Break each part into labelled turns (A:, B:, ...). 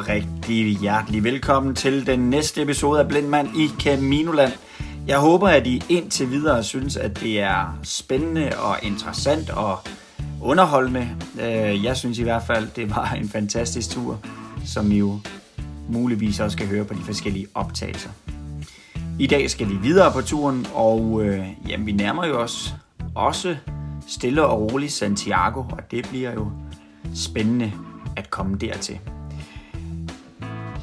A: og rigtig hjertelig velkommen til den næste episode af Blindmand i Caminoland. Jeg håber, at I indtil videre synes, at det er spændende og interessant og underholdende. Øh, jeg synes i hvert fald, det var en fantastisk tur, som I jo muligvis også skal høre på de forskellige optagelser. I dag skal vi videre på turen, og øh, jamen, vi nærmer jo os også stille og roligt Santiago, og det bliver jo spændende at komme dertil.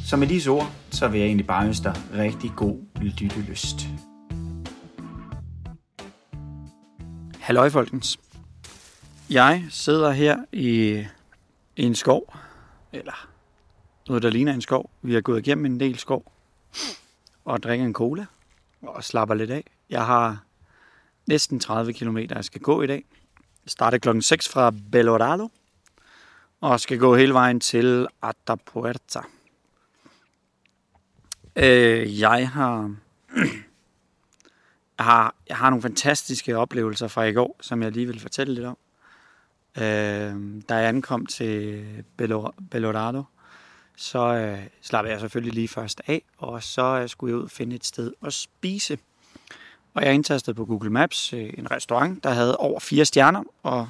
A: Så med disse ord, så vil jeg egentlig bare ønske dig rigtig god lyttelyst. Halløj folkens. Jeg sidder her i, en skov, eller noget der ligner en skov. Vi har gået igennem en del skov og drikker en cola og slapper lidt af. Jeg har næsten 30 km, jeg skal gå i dag. Jeg starter klokken 6 fra Belorado og skal gå hele vejen til Atapuerta. Øh, jeg har, har jeg har nogle fantastiske oplevelser fra i går, som jeg lige vil fortælle lidt om. Øh, da jeg ankom til Belorado, så øh, slappede jeg selvfølgelig lige først af, og så øh, skulle jeg ud og finde et sted at spise. Og jeg indtastede på Google Maps øh, en restaurant, der havde over fire stjerner, og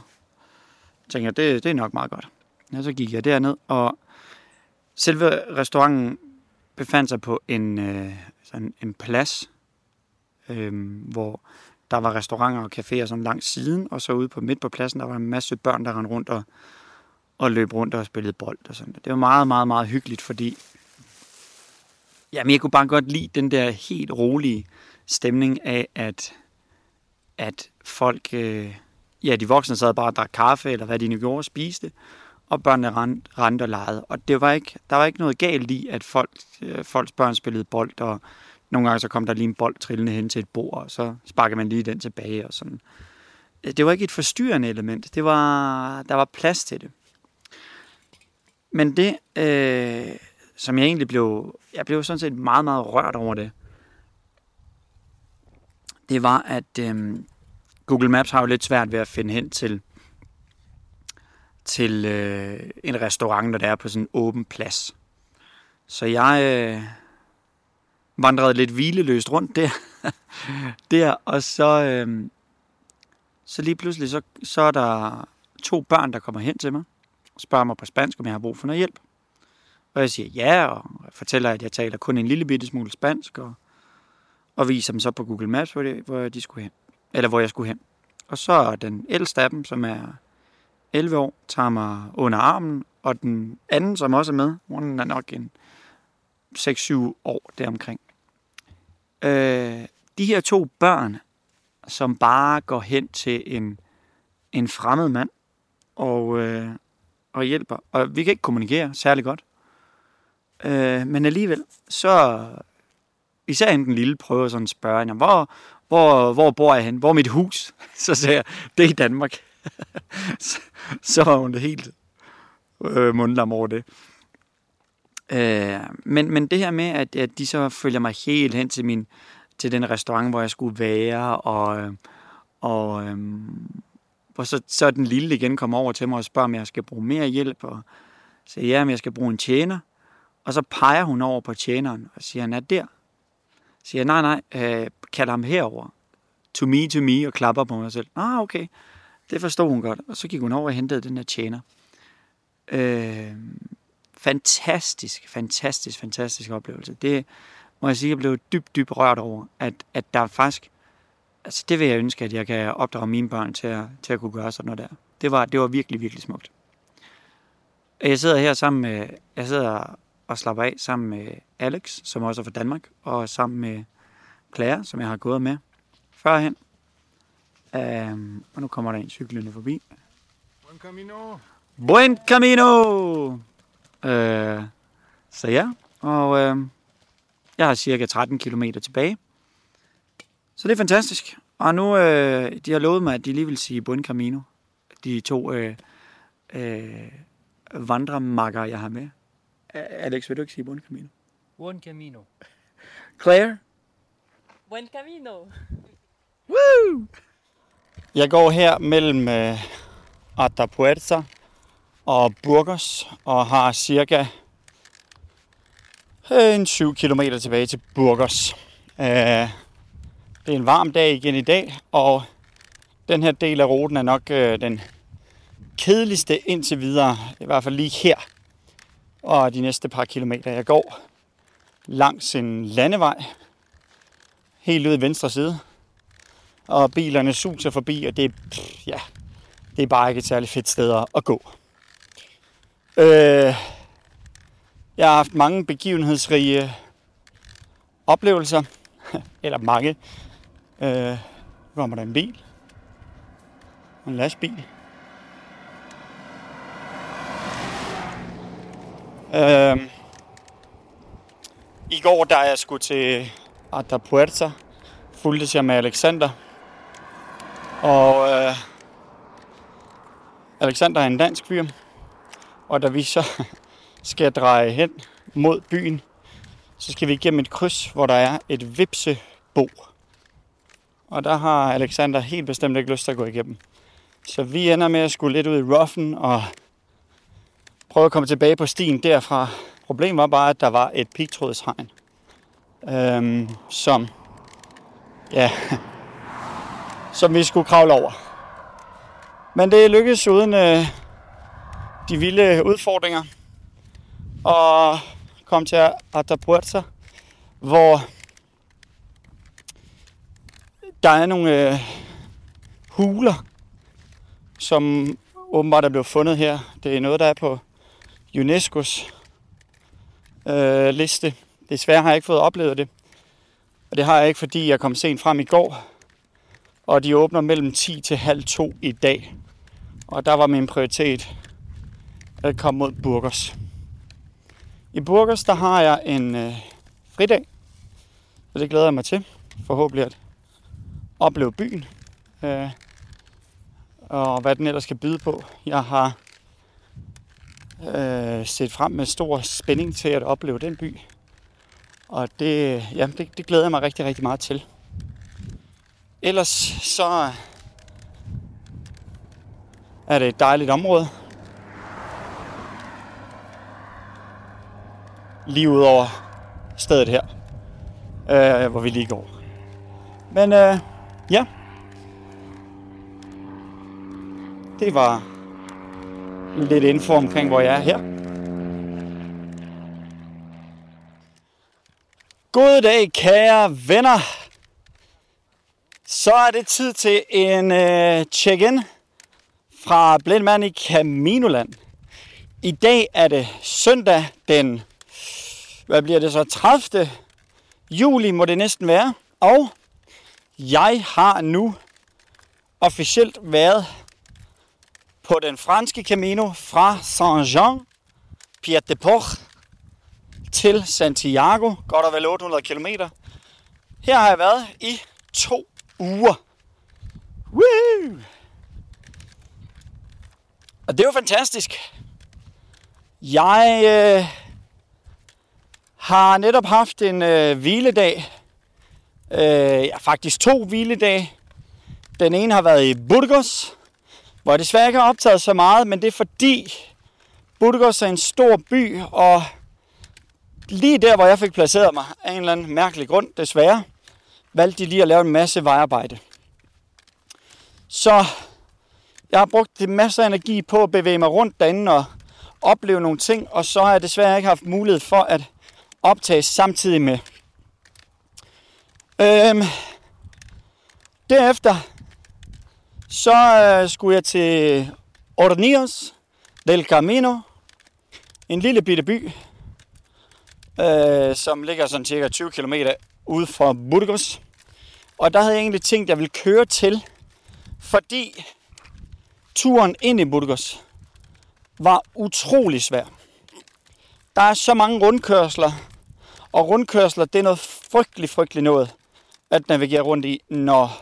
A: tænkte, det, det er nok meget godt. Ja, så gik jeg derned, og selve restauranten befandt sig på en, øh, sådan en plads, øh, hvor der var restauranter og caféer sådan langs siden, og så ude på midt på pladsen, der var en masse børn, der rendte rundt og, og løb rundt og spillede bold og sådan. Det var meget, meget, meget hyggeligt, fordi jamen, jeg kunne bare godt lide den der helt rolige stemning af, at, at folk, øh, ja, de voksne sad bare og drak kaffe, eller hvad de nu gjorde, spiste, og børnene rendte, rendte og legede. Og det var ikke, der var ikke noget galt i, at folk, øh, folks børn spillede bold, og nogle gange så kom der lige en bold trillende hen til et bord, og så sparkede man lige den tilbage og sådan. Øh, det var ikke et forstyrrende element. Det var, der var plads til det. Men det, øh, som jeg egentlig blev, jeg blev sådan set meget, meget rørt over det, det var, at øh, Google Maps har jo lidt svært ved at finde hen til, til øh, en restaurant, der er på sådan en åben plads. Så jeg øh, vandrede lidt hvileløst rundt der, der og så, øh, så lige pludselig, så, så er der to børn, der kommer hen til mig, og spørger mig på spansk, om jeg har brug for noget hjælp. Og jeg siger ja, og fortæller, at jeg taler kun en lille bitte smule spansk, og, og viser dem så på Google Maps, hvor, de, hvor de skulle hen. Eller hvor jeg skulle hen. Og så er den ældste af dem, som er 11 år, tager mig under armen, og den anden, som også er med, hun er nok en 6-7 år deromkring. Øh, de her to børn, som bare går hen til en, en fremmed mand og, øh, og hjælper. Og vi kan ikke kommunikere særlig godt. Øh, men alligevel, så især hende den lille prøver sådan at spørge hvor, hvor, hvor bor jeg hen? Hvor er mit hus? Så siger jeg, det er i Danmark. så, så var hun helt øh, mundlam over det. Øh, men, men det her med, at, at de så følger mig helt hen til min til den restaurant, hvor jeg skulle være, og, og, øhm, og så, så den lille igen kommer over til mig og spørger, om jeg skal bruge mere hjælp, og siger, ja, om jeg skal bruge en tjener. Og så peger hun over på tjeneren og siger, han er der. Så siger nej, nej, øh, kald ham herover. To me, to me, og klapper på mig selv. Ah, okay. Det forstod hun godt. Og så gik hun over og hentede den der tjener. Øh, fantastisk, fantastisk, fantastisk oplevelse. Det må jeg sige, jeg blev dybt, dybt rørt over, at, at der faktisk, altså det vil jeg ønske, at jeg kan opdrage mine børn til at, til at kunne gøre sådan noget der. Det var, det var virkelig, virkelig smukt. Jeg sidder her sammen med, jeg sidder og slapper af sammen med Alex, som også er fra Danmark, og sammen med Claire, som jeg har gået med førhen. Um, og nu kommer der en cyklende forbi.
B: Buen camino.
A: Buen camino! Uh, så ja, og uh, jeg har cirka 13 km tilbage. Så det er fantastisk. Og nu, uh, de har lovet mig, at de lige vil sige Buen Camino. De to uh, uh, vandremakker, jeg har med. Alex, vil du ikke sige Buen Camino?
C: Buen camino.
A: Claire?
D: Buen camino.
A: Woo! Jeg går her mellem øh, Atapuerta og Burgos og har cirka øh, en 7 km tilbage til Burgos. Øh, det er en varm dag igen i dag, og den her del af ruten er nok øh, den kedeligste indtil videre, i hvert fald lige her. Og de næste par kilometer, jeg går langs en landevej, helt ude i venstre side. Og bilerne suser forbi, og det pff, ja, det er bare ikke et særligt fedt sted at gå. Øh, jeg har haft mange begivenhedsrige oplevelser, eller mange. Øh, kommer der en bil, en lastbil. Øh, I går, da jeg skulle til Atapuerta, fulgtes jeg med Alexander. Og øh, Alexander er en dansk fyr. Og da vi så skal dreje hen mod byen, så skal vi igennem et kryds, hvor der er et vipsebo. Og der har Alexander helt bestemt ikke lyst til at gå igennem. Så vi ender med at skulle lidt ud i roughen og prøve at komme tilbage på stien derfra. Problemet var bare, at der var et pigtrådshegn, øhm, som, ja, som vi skulle kravle over. Men det lykkedes uden øh, de vilde udfordringer og kom til Atapuerta, hvor der er nogle øh, huler, som åbenbart er blevet fundet her. Det er noget, der er på UNESCO's øh, liste. Desværre har jeg ikke fået oplevet det. Og det har jeg ikke, fordi jeg kom sent frem i går. Og de åbner mellem 10 til halv 2 i dag. Og der var min prioritet at komme mod Burgers. I Burgers, der har jeg en øh, fridag. Så det glæder jeg mig til. Forhåbentlig at opleve byen. Øh, og hvad den ellers skal byde på. Jeg har øh, set frem med stor spænding til at opleve den by. Og det, øh, ja, det, det glæder jeg mig rigtig, rigtig meget til. Ellers så er det et dejligt område. Lige ud over stedet her, øh, hvor vi lige går. Men øh, ja, det var lidt info omkring, hvor jeg er her. God dag, kære venner. Så er det tid til en øh, check-in fra Blindmand i Caminoland. I dag er det søndag den, hvad bliver det så, 30. juli må det næsten være. Og jeg har nu officielt været på den franske Camino fra Saint-Jean, Pied de Port, til Santiago, godt og vel 800 km. Her har jeg været i to uger. Woo! Og det jo fantastisk. Jeg øh, har netop haft en øh, hviledag. Øh, ja, faktisk to hviledage. Den ene har været i Burgos, hvor jeg desværre ikke har optaget så meget, men det er fordi Burgos er en stor by, og lige der, hvor jeg fik placeret mig, af en eller anden mærkelig grund, desværre, valgte de lige at lave en masse vejarbejde. Så jeg har brugt masser af energi på at bevæge mig rundt derinde og opleve nogle ting, og så har jeg desværre ikke haft mulighed for at optage samtidig med. Øhm, derefter så øh, skulle jeg til Ornios del Camino, en lille bitte by, øh, som ligger sådan cirka 20 km ude fra Burgos. Og der havde jeg egentlig tænkt, at jeg ville køre til, fordi turen ind i Burgos var utrolig svær. Der er så mange rundkørsler, og rundkørsler, det er noget frygtelig, frygtelig noget at navigere rundt i, når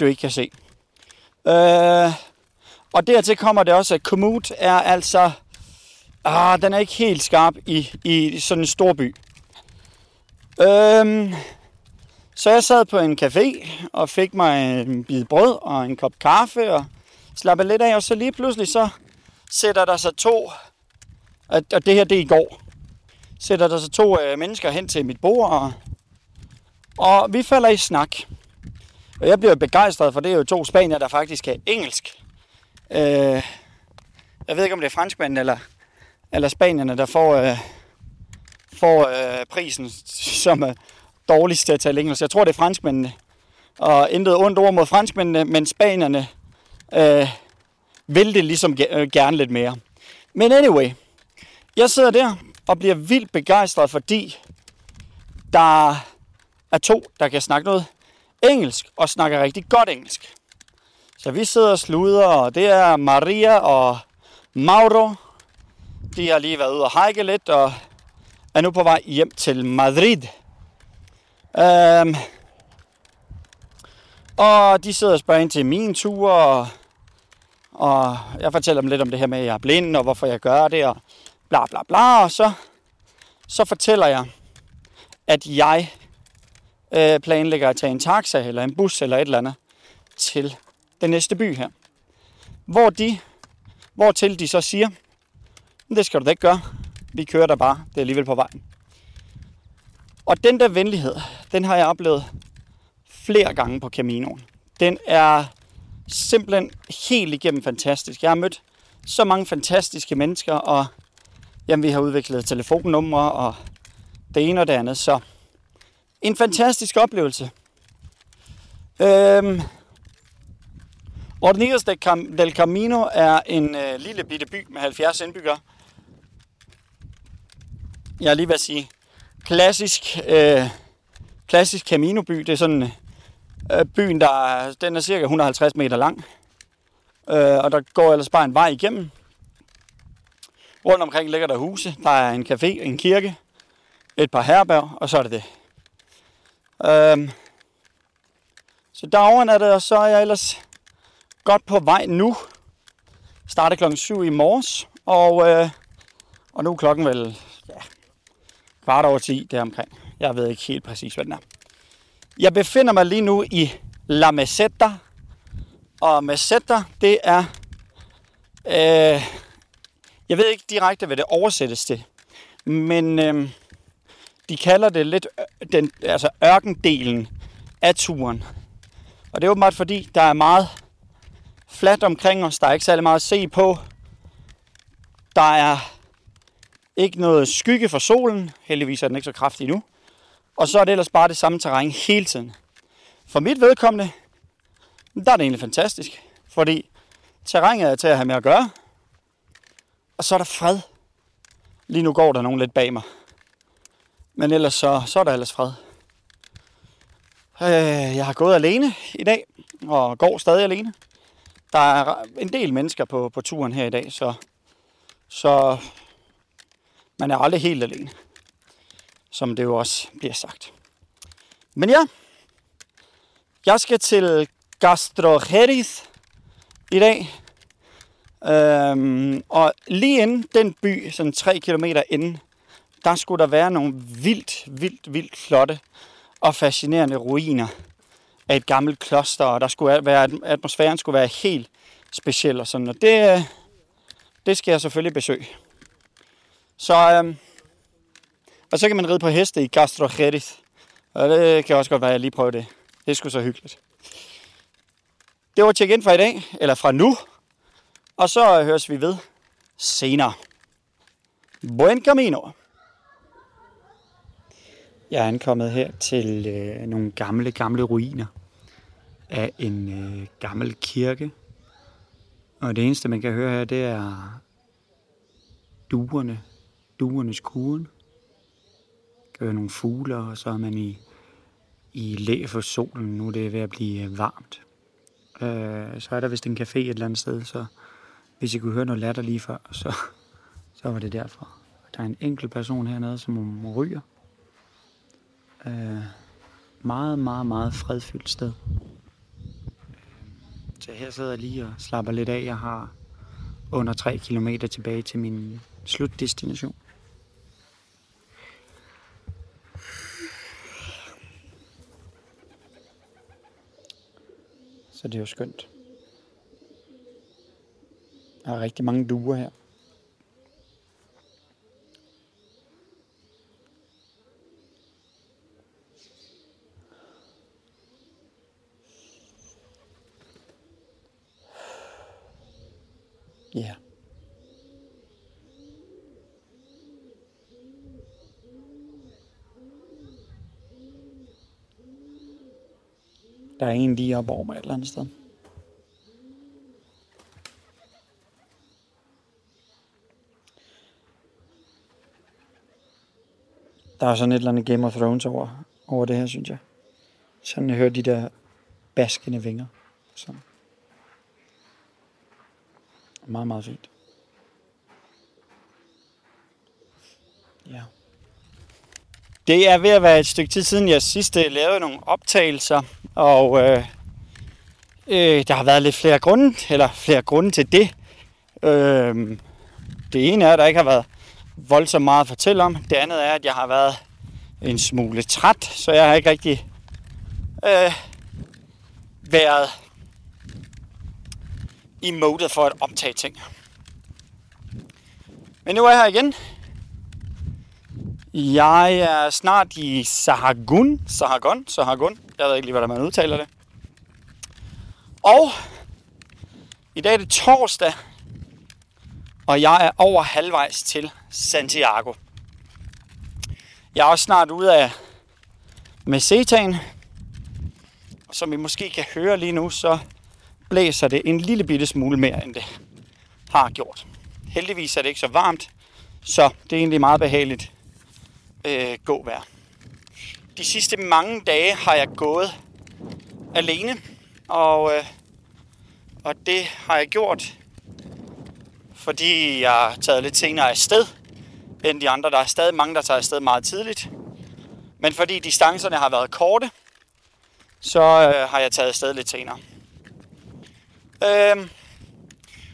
A: du ikke kan se. Øh, og dertil kommer det også, at commute er altså... Ah, den er ikke helt skarp i, i sådan en stor by. Øh, så jeg sad på en café og fik mig en bid brød og en kop kaffe og slappede lidt af. Og så lige pludselig så sætter der sig to... Og det her det er i går. sætter der sig to øh, mennesker hen til mit bord, og, og vi falder i snak. Og jeg bliver begejstret, for det er jo to spanier, der faktisk kan engelsk. Øh, jeg ved ikke, om det er franskmændene eller, eller spanierne, der får, øh, får øh, prisen som er dårligst til at tale engelsk. Jeg tror, det er franskmændene. Og intet ondt ord mod franskmændene, men spanierne øh, vil det ligesom øh, gerne lidt mere. Men anyway, jeg sidder der og bliver vildt begejstret, fordi der er to, der kan snakke noget engelsk og snakker rigtig godt engelsk. Så vi sidder og sluder, og det er Maria og Mauro. De har lige været ude og hike lidt, og er nu på vej hjem til Madrid. Øhm, og de sidder og spørger ind til min tur, og, og jeg fortæller dem lidt om det her med, at jeg er blind, og hvorfor jeg gør det, og bla bla bla. Og så, så fortæller jeg, at jeg øh, planlægger at tage en taxa eller en bus eller et eller andet til den næste by her. Hvor de, hvor til de så siger, det skal du da ikke gøre. Vi kører der bare. Det er alligevel på vejen. Og den der venlighed, den har jeg oplevet flere gange på Caminoen. Den er simpelthen helt igennem fantastisk. Jeg har mødt så mange fantastiske mennesker, og jamen, vi har udviklet telefonnumre og det ene og det andet. Så en fantastisk oplevelse. Øhm, Ordinarius del Camino er en øh, lille bitte by med 70 indbyggere. Jeg er lige ved at sige, klassisk, øh, klassisk Camino-by. Det er sådan øh, byen, der den er cirka 150 meter lang. Øh, og der går ellers bare en vej igennem. Rundt omkring ligger der huse. Der er en café, en kirke, et par herberg, og så er det det. Øh, så derovre er det, og så er jeg ellers godt på vej nu. Starter klokken 7 i morges, og, øh, og nu er klokken vel ja, kvart over 10 deromkring. Jeg ved ikke helt præcis, hvad den er. Jeg befinder mig lige nu i La Meseta, og Meseta, det er, øh, jeg ved ikke direkte, hvad det oversættes til, men øh, de kalder det lidt den, altså ørkendelen af turen. Og det er åbenbart fordi, der er meget fladt omkring os. Der er ikke særlig meget at se på. Der er ikke noget skygge for solen. Heldigvis er den ikke så kraftig nu. Og så er det ellers bare det samme terræn hele tiden. For mit vedkommende, der er det egentlig fantastisk. Fordi terrænet er til at have med at gøre. Og så er der fred. Lige nu går der nogen lidt bag mig. Men ellers så, så er der ellers fred. Øh, jeg har gået alene i dag, og går stadig alene. Der er en del mennesker på, på turen her i dag, så, så man er aldrig helt alene, som det jo også bliver sagt. Men ja, jeg skal til Gastro Jerez i dag. Øhm, og lige inden den by, sådan 3 km inden, der skulle der være nogle vildt, vildt, vildt flotte og fascinerende ruiner af et gammelt kloster, og der skulle være, atmosfæren skulle være helt speciel og sådan, og det, øh, det skal jeg selvfølgelig besøge. Så, øhm, og så kan man ride på heste i Castro Jerez, og det kan også godt være, at jeg lige prøver det. Det er sgu så hyggeligt. Det var check in fra i dag, eller fra nu, og så høres vi ved senere. Buen camino! Jeg er ankommet her til øh, nogle gamle, gamle ruiner af en øh, gammel kirke. Og det eneste, man kan høre her, det er duerne, duernes kuren. Kan er nogle fugle, og så er man i, i læ for solen. Nu er det ved at blive øh, varmt. Øh, så er der vist en café et eller andet sted, så hvis I kunne høre noget latter lige før, så, så var det derfor. Der er en enkelt person hernede, som ryger. Øh, meget, meget, meget fredfyldt sted. Øh, så her sidder jeg lige og slapper lidt af. Jeg har under 3 km tilbage til min slutdestination. Så det er jo skønt. Der er rigtig mange duer her. Ja. Der er en lige op over mig et eller andet sted. Der er sådan et eller andet Game of Thrones over, over det her, synes jeg. Sådan jeg hører de der baskende vinger. Sådan. Meget, meget fint. Ja. Det er ved at være et stykke tid siden, jeg sidst øh, lavede nogle optagelser, og øh, øh, der har været lidt flere grunde, eller flere grunde til det. Øh, det ene er, at der ikke har været voldsomt meget at fortælle om. Det andet er, at jeg har været en smule træt, så jeg har ikke rigtig øh, været i modet for at optage ting. Men nu er jeg her igen. Jeg er snart i Sahagun. Sahagun? Sahagun. Jeg ved ikke lige, hvordan man udtaler det. Og i dag er det torsdag, og jeg er over halvvejs til Santiago. Jeg er også snart ude af Mesetaen. Og som I måske kan høre lige nu, så blæser det en lille bitte smule mere, end det har gjort. Heldigvis er det ikke så varmt, så det er egentlig meget behageligt øh, gåvejr. De sidste mange dage har jeg gået alene, og, øh, og det har jeg gjort, fordi jeg har taget lidt senere afsted end de andre. Der er stadig mange, der tager afsted meget tidligt. Men fordi distancerne har været korte, så øh, har jeg taget afsted lidt senere. Øhm,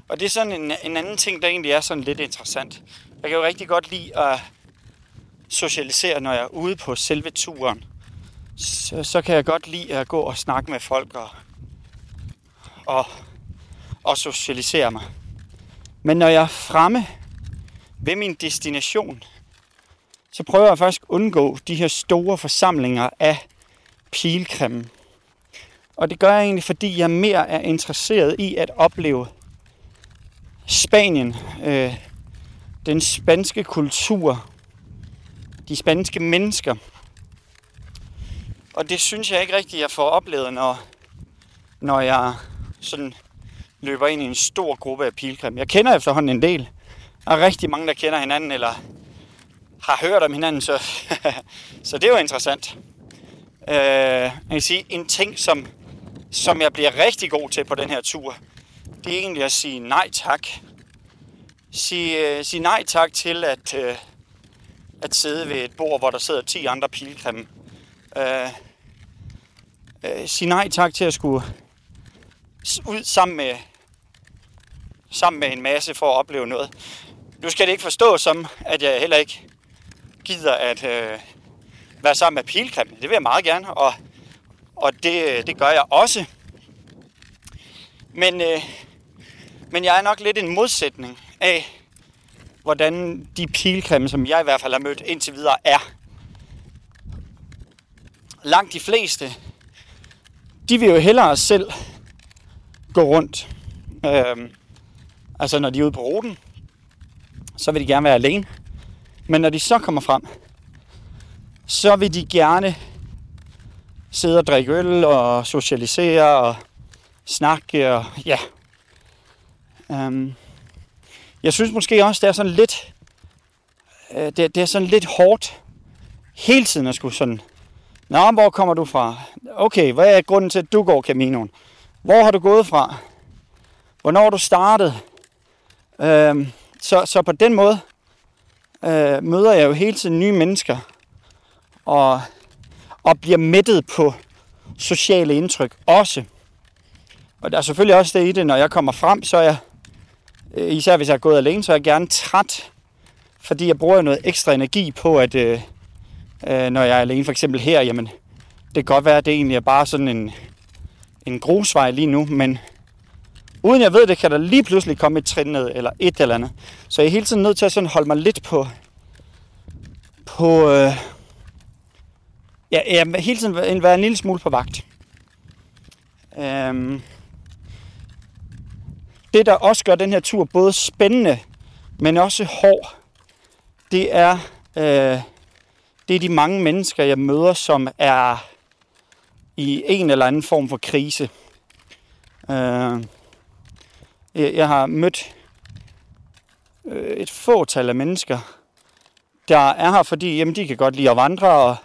A: og det er sådan en, en anden ting, der egentlig er sådan lidt interessant. Jeg kan jo rigtig godt lide at socialisere, når jeg er ude på selve turen. Så, så kan jeg godt lide at gå og snakke med folk og, og, og socialisere mig. Men når jeg er fremme ved min destination, så prøver jeg faktisk at undgå de her store forsamlinger af pilgrimme. Og det gør jeg egentlig, fordi jeg mere er interesseret i at opleve Spanien, øh, den spanske kultur, de spanske mennesker. Og det synes jeg ikke rigtigt, jeg får oplevet, når, når jeg sådan løber ind i en stor gruppe af pilgrim. Jeg kender efterhånden en del. Der er rigtig mange, der kender hinanden, eller har hørt om hinanden, så, så det er jo interessant. Øh, jeg kan sige, en ting, som, som jeg bliver rigtig god til på den her tur, det er egentlig at sige nej tak. Sige, øh, sige nej tak til at, øh, at sidde ved et bord, hvor der sidder 10 andre pilgrimme. Øh, øh, sige nej tak til at skulle ud sammen med, sammen med en masse for at opleve noget. Nu skal det ikke forstå som, at jeg heller ikke gider at øh, være sammen med pilgrimme. Det vil jeg meget gerne, og, og det, det gør jeg også. Men, øh, men jeg er nok lidt en modsætning af, hvordan de pilgrimme, som jeg i hvert fald har mødt indtil videre, er. Langt de fleste, de vil jo hellere selv gå rundt. Øhm, altså når de er ude på ruten, så vil de gerne være alene. Men når de så kommer frem, så vil de gerne sidde og drikke øl og socialisere og snakke og ja. Øhm, jeg synes måske også, det er sådan lidt, øh, det, det er sådan lidt hårdt hele tiden at skulle sådan, Nå, hvor kommer du fra? Okay, hvad er grunden til, at du går Caminoen? Hvor har du gået fra? Hvornår har du startet? Øh, så, så på den måde øh, møder jeg jo hele tiden nye mennesker og, og bliver mættet på sociale indtryk også. Og der er selvfølgelig også det i det, når jeg kommer frem, så er jeg, Øh, især hvis jeg er gået alene, så er jeg gerne træt, fordi jeg bruger noget ekstra energi på, at øh, øh, når jeg er alene, for eksempel her, jamen, det kan godt være, at det egentlig er bare sådan en, en grusvej lige nu, men uden jeg ved det, kan der lige pludselig komme et trin ned, eller et eller andet. Så jeg er hele tiden nødt til at sådan holde mig lidt på, på øh, ja, jeg hele tiden være en lille smule på vagt. Øhm, det, der også gør den her tur både spændende, men også hård, det er, øh, det er de mange mennesker, jeg møder, som er i en eller anden form for krise. Øh, jeg har mødt øh, et fåtal af mennesker, der er her, fordi jamen, de kan godt lide at vandre, og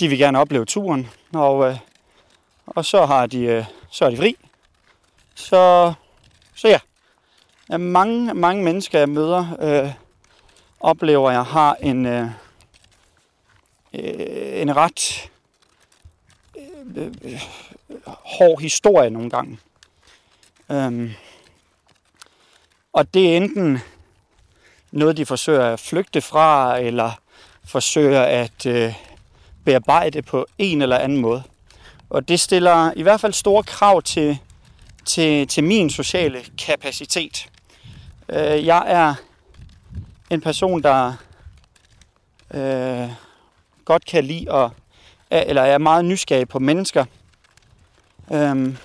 A: de vil gerne opleve turen, og, øh, og så har de, øh, så er de fri. Så, så ja, mange, mange mennesker, jeg møder, øh, oplever, jeg har en, øh, øh, en ret øh, øh, hård historie nogle gange. Øhm, og det er enten noget, de forsøger at flygte fra, eller forsøger at øh, bearbejde på en eller anden måde. Og det stiller i hvert fald store krav til, til, til min sociale kapacitet. Øh, jeg er en person, der øh, godt kan lide at, eller er meget nysgerrig på mennesker. Øhm,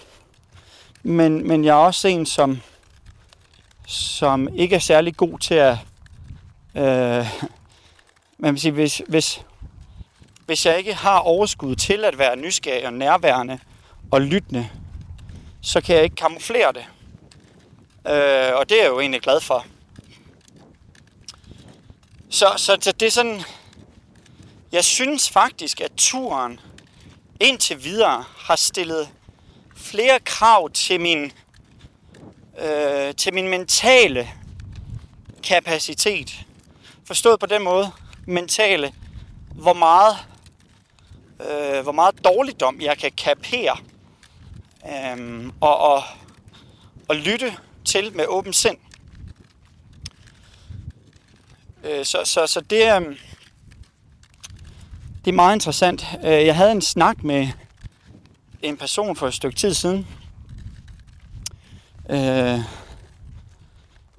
A: men, men jeg er også en, som, som ikke er særlig god til at... Øh, man vil sige, hvis, hvis, hvis jeg ikke har overskud til at være nysgerrig og nærværende og lyttende, så kan jeg ikke kamuflere det. Øh, og det er jeg jo egentlig glad for. Så, så det er sådan... Jeg synes faktisk, at turen indtil videre har stillet flere krav til min, øh, til min mentale kapacitet. Forstået på den måde, mentale, hvor meget, øh, hvor meget dårligdom jeg kan kapere Øhm, og, og, og lytte til med åben sind. Øh, så, så, så det, er, øhm, det er meget interessant. Øh, jeg havde en snak med en person for et stykke tid siden. Øh,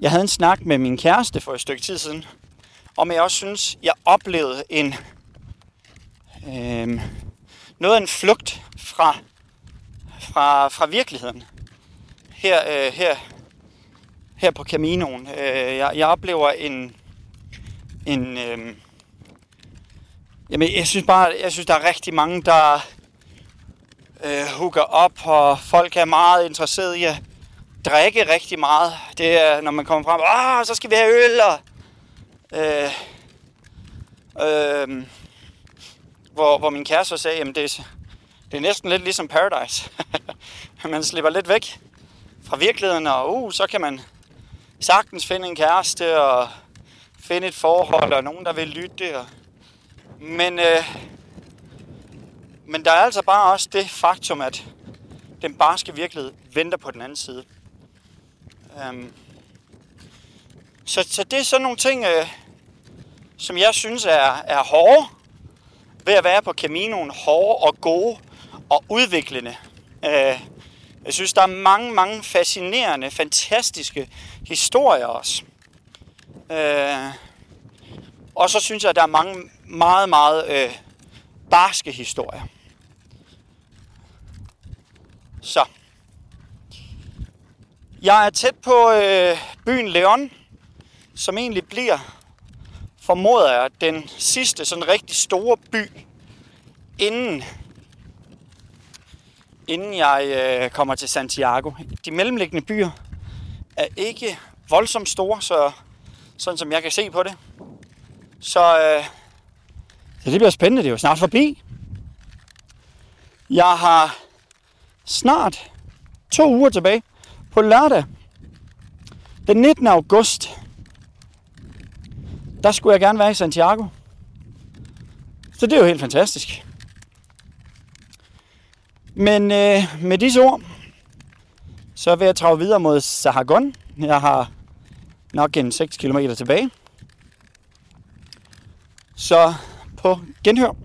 A: jeg havde en snak med min kæreste for et stykke tid siden, om jeg også synes, jeg oplevede en øh, noget af en flugt fra, fra, fra virkeligheden her, øh, her, her på Caminoen. Øh, jeg, jeg oplever en, en øh, jamen, jeg synes bare, jeg synes, der er rigtig mange, der øh, hooker op, og folk er meget interesserede i at drikke rigtig meget. Det er, når man kommer frem, ah, så skal vi have øl, og, øh, øh, hvor, hvor min kæreste sagde, jamen det, det er næsten lidt ligesom Paradise. man slipper lidt væk fra virkeligheden, og uh, så kan man sagtens finde en kæreste, og finde et forhold, og nogen, der vil lytte. Og... Men, øh, men der er altså bare også det faktum, at den barske virkelighed venter på den anden side. Øhm, så, så det er sådan nogle ting, øh, som jeg synes er, er hårde ved at være på Caminoen. Hårde og gode og udviklende. Uh, jeg synes, der er mange, mange fascinerende, fantastiske historier også. Uh, og så synes jeg, at der er mange meget, meget øh, barske historier. Så. Jeg er tæt på øh, byen Leon, som egentlig bliver, formoder jeg, den sidste sådan rigtig store by, inden, inden jeg øh, kommer til Santiago. De mellemliggende byer er ikke voldsomt store, så, sådan som jeg kan se på det. Så, øh, så det bliver spændende, det er jo snart forbi. Jeg har snart to uger tilbage på lørdag, den 19. august, der skulle jeg gerne være i Santiago. Så det er jo helt fantastisk. Men øh, med disse ord, så vil jeg trage videre mod Sahagun. Jeg har nok en 6 km tilbage. Så på genhør.